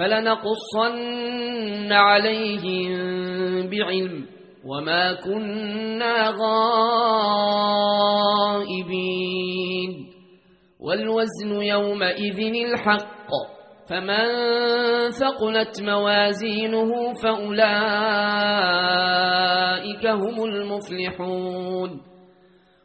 فلنقصن عليهم بعلم وما كنا غائبين. والوزن يومئذ الحق فمن ثقلت موازينه فأولئك هم المفلحون.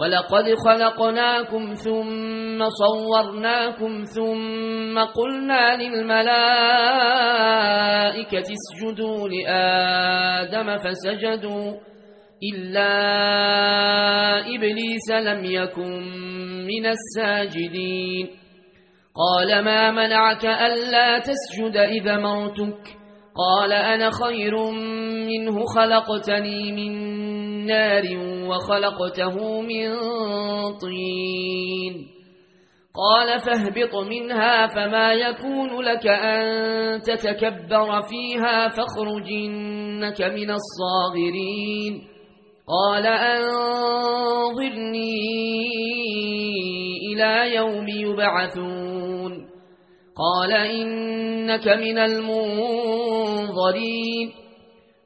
ولقد خلقناكم ثم صورناكم ثم قلنا للملائكة اسجدوا لآدم فسجدوا إلا إبليس لم يكن من الساجدين. قال ما منعك ألا تسجد إذا مرتك؟ قال أنا خير منه خلقتني من نار وخلقته من طين. قال فاهبط منها فما يكون لك أن تتكبر فيها فاخرجنك من الصاغرين. قال أنظرني إلى يوم يبعثون. قال إنك من المنظرين.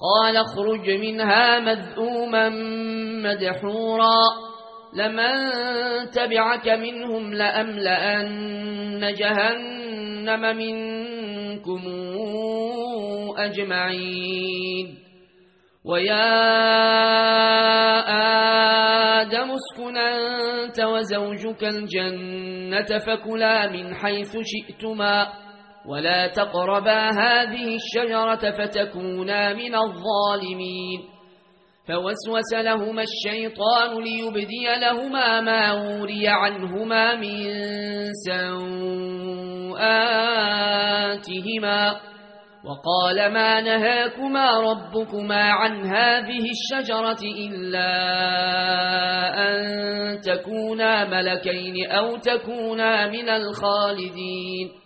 قال اخرج منها مذءوما مدحورا لمن تبعك منهم لأملأن جهنم منكم أجمعين. ويا آدم اسكن أنت وزوجك الجنة فكلا من حيث شئتما. ولا تقربا هذه الشجرة فتكونا من الظالمين فوسوس لهما الشيطان ليبدي لهما ما وري عنهما من سوآتهما وقال ما نهاكما ربكما عن هذه الشجرة إلا أن تكونا ملكين أو تكونا من الخالدين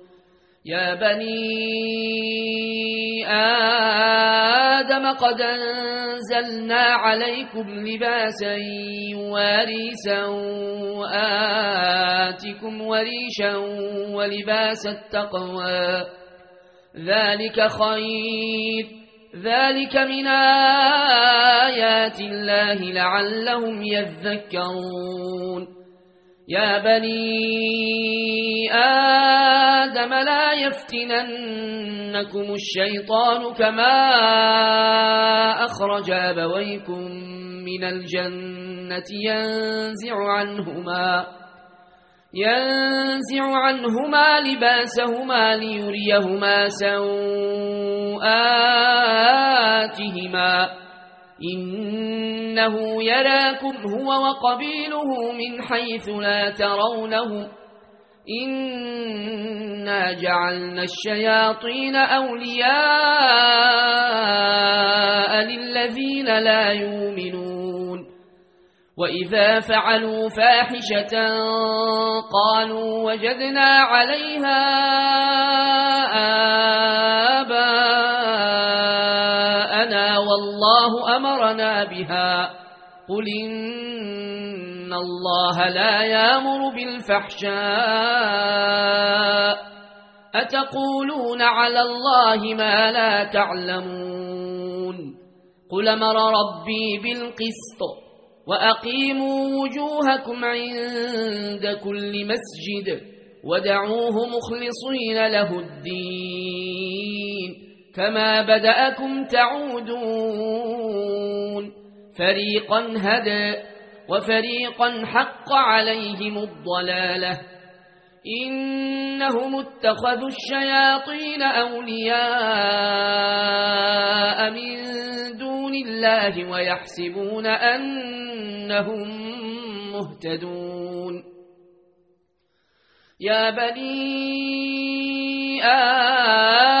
يا بني آدم قد أنزلنا عليكم لباسا يواري سوآتكم وريشا ولباس التقوى. ذلك خير. ذلك من آيات الله لعلهم يذكرون. يا بني آدم لا يفتننكم الشيطان كما أخرج أبويكم من الجنة ينزع عنهما ينزع عنهما لباسهما ليريهما سوآتهما إنه يراكم هو وقبيله من حيث لا ترونه إنا جعلنا الشياطين أولياء للذين لا يؤمنون وإذا فعلوا فاحشة قالوا وجدنا عليها الله أمرنا بها قل إن الله لا يامر بالفحشاء أتقولون على الله ما لا تعلمون قل مر ربي بالقسط وأقيموا وجوهكم عند كل مسجد ودعوه مخلصين له الدين كما بدأكم تعودون فريقا هدى وفريقا حق عليهم الضلالة إنهم اتخذوا الشياطين أولياء من دون الله ويحسبون أنهم مهتدون يا بني آدم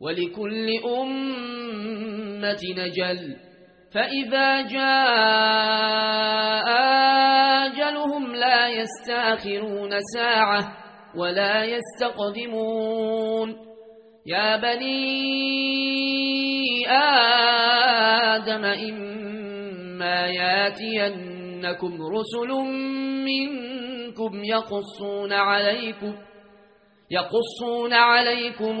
ولكل أمة نجل. فإذا جاء آجلهم لا يستأخرون ساعة ولا يستقدمون. يا بني آدم إما ياتينكم رسل منكم يقصون عليكم يقصون عليكم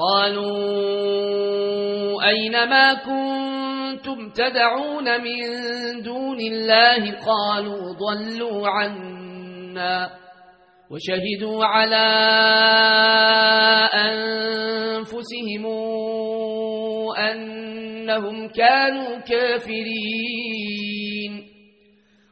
قالوا أين ما كنتم تدعون من دون الله قالوا ضلوا عنا وشهدوا على أنفسهم أنهم كانوا كافرين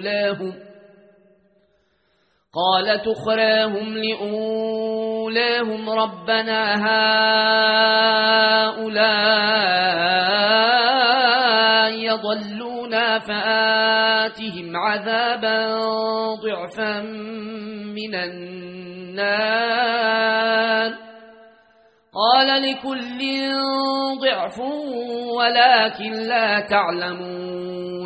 لأولاهم قال تخراهم لأولاهم ربنا هؤلاء يضلونا فآتهم عذابا ضعفا من النار قال لكل ضعف ولكن لا تعلمون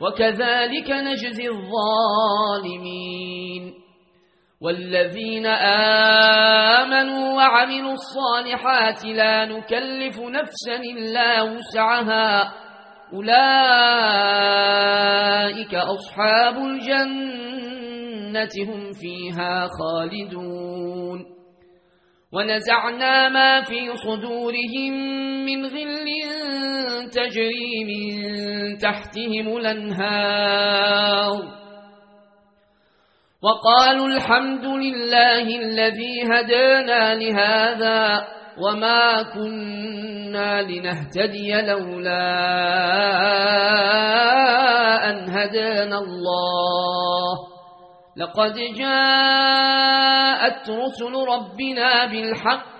وكذلك نجزي الظالمين والذين آمنوا وعملوا الصالحات لا نكلف نفسا إلا وسعها أولئك أصحاب الجنة هم فيها خالدون ونزعنا ما في صدورهم من غل تجري من تحتهم الأنهار. وقالوا الحمد لله الذي هدانا لهذا وما كنا لنهتدي لولا أن هدانا الله. لقد جاءت رسل ربنا بالحق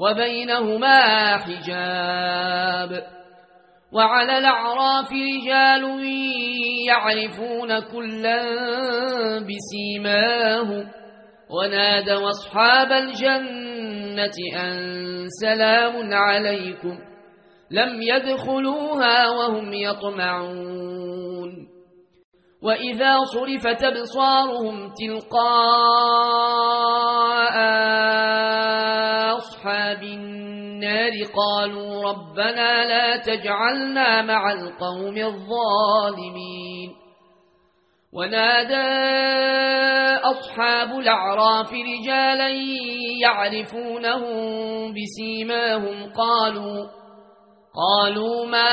وبينهما حجاب. وعلى الأعراف رجال يعرفون كلا بسيماه. ونادوا أصحاب الجنة أن سلام عليكم. لم يدخلوها وهم يطمعون. وإذا صرفت أبصارهم تلقاء أصحاب النار قالوا ربنا لا تجعلنا مع القوم الظالمين. ونادى أصحاب الأعراف رجالا يعرفونهم بسيماهم قالوا قالوا ما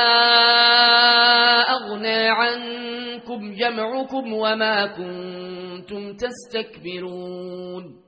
أغنى عنكم جمعكم وما كنتم تستكبرون.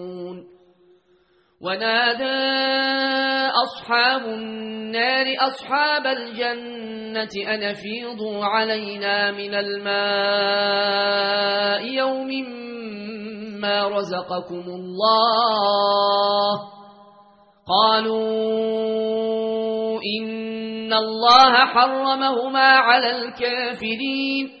ونادى أصحاب النار أصحاب الجنة أن فيضوا علينا من الماء يوم ما رزقكم الله. قالوا إن الله حرمهما على الكافرين.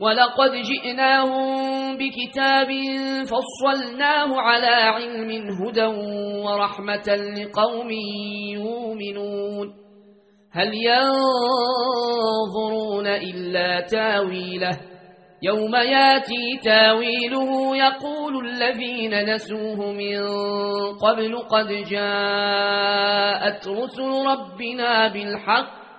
ولقد جئناهم بكتاب فصلناه على علم هدى ورحمة لقوم يؤمنون. هل ينظرون إلا تاويله؟ يوم ياتي تاويله يقول الذين نسوه من قبل قد جاءت رسل ربنا بالحق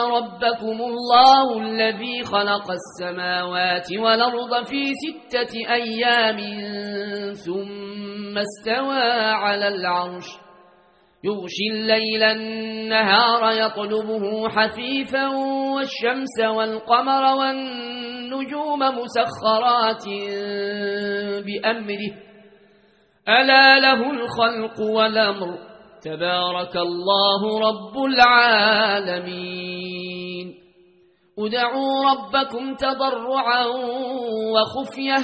ربكم الله الذي خلق السماوات والأرض في ستة أيام ثم استوى على العرش. يغشي الليل النهار يطلبه حثيثا والشمس والقمر والنجوم مسخرات بأمره. ألا له الخلق والأمر. تبارك الله رب العالمين. ادعوا ربكم تضرعا وخفية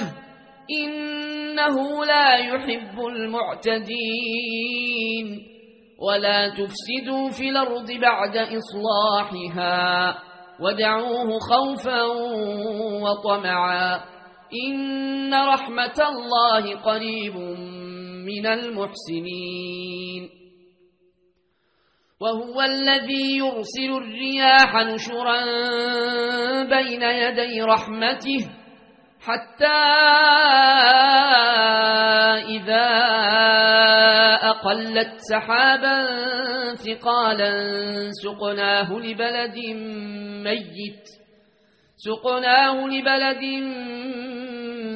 إنه لا يحب المعتدين ولا تفسدوا في الأرض بعد إصلاحها ودعوه خوفا وطمعا إن رحمة الله قريب من المحسنين وهو الذي يرسل الرياح نشرا بين يدي رحمته حتى إذا أقلت سحابا ثقالا سقناه لبلد ميت سقناه لبلد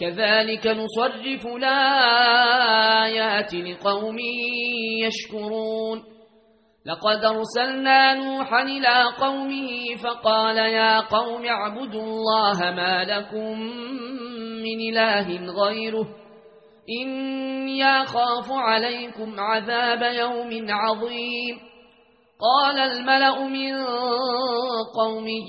كذلك نصرف الآيات لقوم يشكرون. لقد أرسلنا نوحا إلى قومه فقال يا قوم اعبدوا الله ما لكم من إله غيره. إني أخاف عليكم عذاب يوم عظيم. قال الملأ من قومه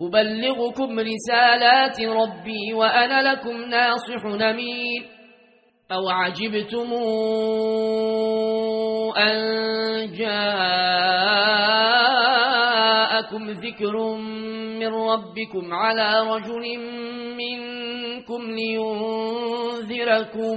أبلغكم رسالات ربي وأنا لكم ناصح نمين أو عجبتم أن جاءكم ذكر من ربكم على رجل منكم لينذركم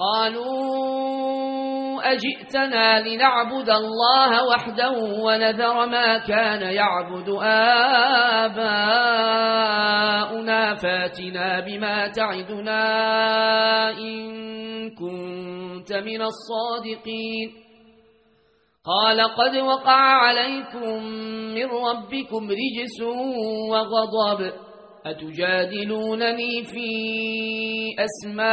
قالوا أجئتنا لنعبد الله وحده ونذر ما كان يعبد آباؤنا فاتنا بما تعدنا إن كنت من الصادقين. قال قد وقع عليكم من ربكم رجس وغضب. أتجادلونني في أسماء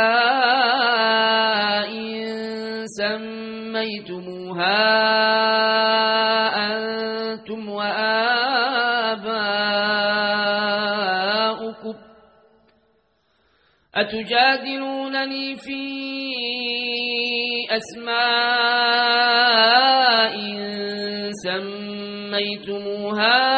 سميتموها أنتم وآباؤكم أتجادلونني في أسماء سميتموها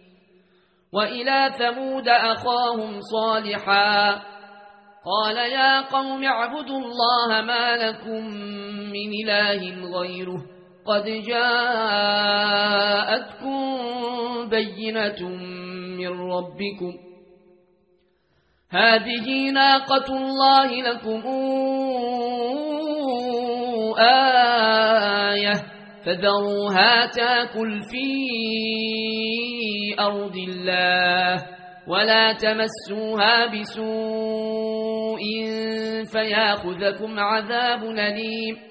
وإلى ثمود أخاهم صالحا. قال يا قوم اعبدوا الله ما لكم من إله غيره. قد جاءتكم بينة من ربكم. هذه ناقة الله لكم. آية. فذروها تاكل في أرض الله ولا تمسوها بسوء فياخذكم عذاب نليم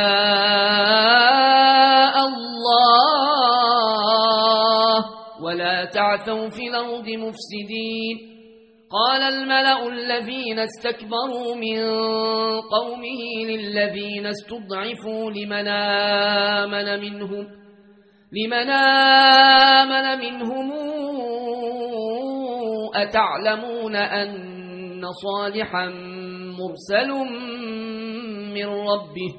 ولا تعثوا في الأرض مفسدين. قال الملأ الذين استكبروا من قومه للذين استضعفوا لمن آمن منهم لمن آمن منهم أتعلمون أن صالحا مرسل من ربه؟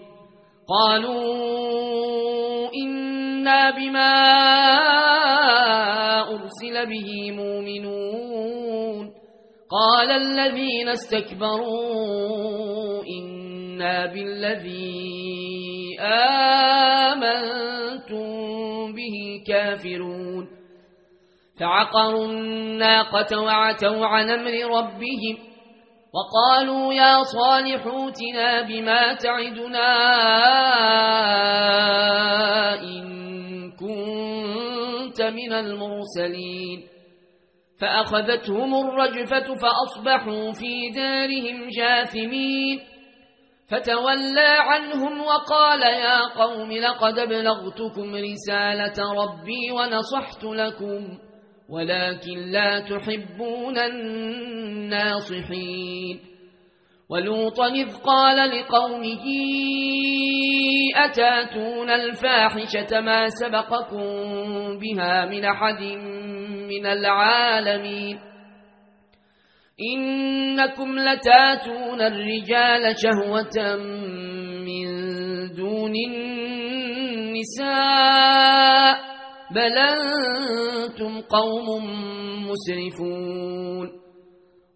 قالوا إنا بما أرسل به مؤمنون قال الذين استكبروا إنا بالذي آمنتم به كافرون فعقروا الناقة وعتوا عن أمر ربهم وقالوا يا صالح اوتنا بما تعدنا إن كنت من المرسلين فأخذتهم الرجفة فأصبحوا في دارهم جاثمين فتولى عنهم وقال يا قوم لقد أبلغتكم رسالة ربي ونصحت لكم ولكن لا تحبون الناصحين ولوطا إذ قال لقومه أتاتون الفاحشة ما سبقكم بها من أحد من العالمين إنكم لتاتون الرجال شهوة من دون النساء بل أنتم قوم مسرفون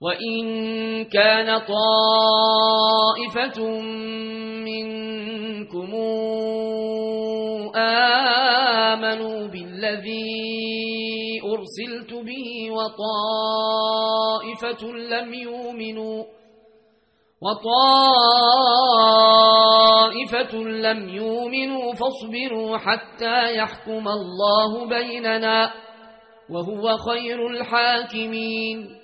وإن كان طائفة منكم آمنوا بالذي أرسلت به وطائفة لم يؤمنوا وطائفة لم يؤمنوا فاصبروا حتى يحكم الله بيننا وهو خير الحاكمين